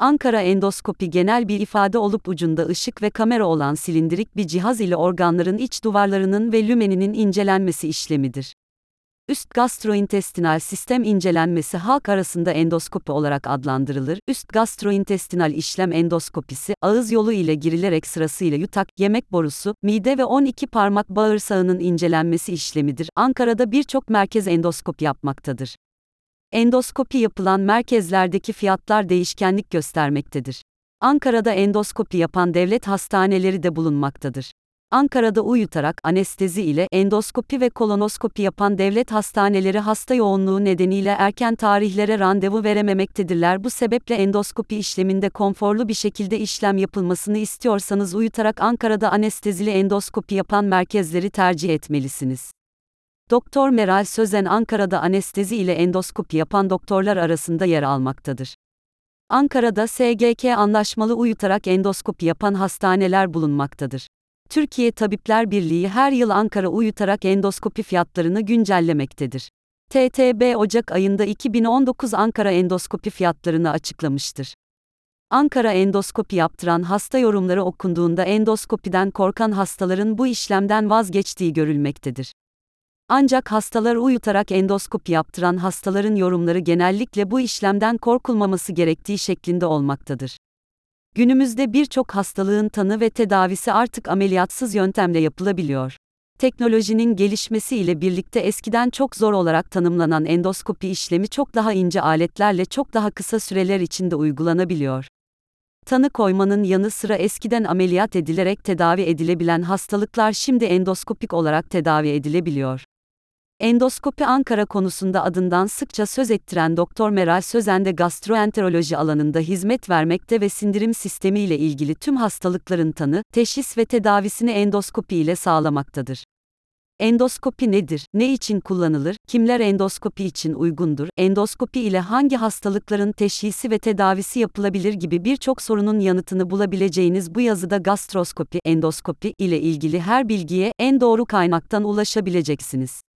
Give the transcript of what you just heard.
Ankara endoskopi genel bir ifade olup ucunda ışık ve kamera olan silindirik bir cihaz ile organların iç duvarlarının ve lümeninin incelenmesi işlemidir. Üst gastrointestinal sistem incelenmesi halk arasında endoskopi olarak adlandırılır. Üst gastrointestinal işlem endoskopisi, ağız yolu ile girilerek sırasıyla yutak, yemek borusu, mide ve 12 parmak bağırsağının incelenmesi işlemidir. Ankara'da birçok merkez endoskopi yapmaktadır. Endoskopi yapılan merkezlerdeki fiyatlar değişkenlik göstermektedir. Ankara'da endoskopi yapan devlet hastaneleri de bulunmaktadır. Ankara'da uyutarak anestezi ile endoskopi ve kolonoskopi yapan devlet hastaneleri hasta yoğunluğu nedeniyle erken tarihlere randevu verememektedirler. Bu sebeple endoskopi işleminde konforlu bir şekilde işlem yapılmasını istiyorsanız uyutarak Ankara'da anestezili endoskopi yapan merkezleri tercih etmelisiniz. Doktor Meral Sözen Ankara'da anestezi ile endoskopi yapan doktorlar arasında yer almaktadır. Ankara'da SGK anlaşmalı uyutarak endoskopi yapan hastaneler bulunmaktadır. Türkiye Tabipler Birliği her yıl Ankara uyutarak endoskopi fiyatlarını güncellemektedir. TTB Ocak ayında 2019 Ankara endoskopi fiyatlarını açıklamıştır. Ankara endoskopi yaptıran hasta yorumları okunduğunda endoskopiden korkan hastaların bu işlemden vazgeçtiği görülmektedir. Ancak hastalar uyutarak endoskopi yaptıran hastaların yorumları genellikle bu işlemden korkulmaması gerektiği şeklinde olmaktadır. Günümüzde birçok hastalığın tanı ve tedavisi artık ameliyatsız yöntemle yapılabiliyor. Teknolojinin gelişmesi ile birlikte eskiden çok zor olarak tanımlanan endoskopi işlemi çok daha ince aletlerle çok daha kısa süreler içinde uygulanabiliyor. Tanı koymanın yanı sıra eskiden ameliyat edilerek tedavi edilebilen hastalıklar şimdi endoskopik olarak tedavi edilebiliyor. Endoskopi Ankara konusunda adından sıkça söz ettiren Doktor Meral Sözen de gastroenteroloji alanında hizmet vermekte ve sindirim sistemi ile ilgili tüm hastalıkların tanı, teşhis ve tedavisini endoskopi ile sağlamaktadır. Endoskopi nedir? Ne için kullanılır? Kimler endoskopi için uygundur? Endoskopi ile hangi hastalıkların teşhisi ve tedavisi yapılabilir gibi birçok sorunun yanıtını bulabileceğiniz bu yazıda gastroskopi, endoskopi ile ilgili her bilgiye en doğru kaynaktan ulaşabileceksiniz.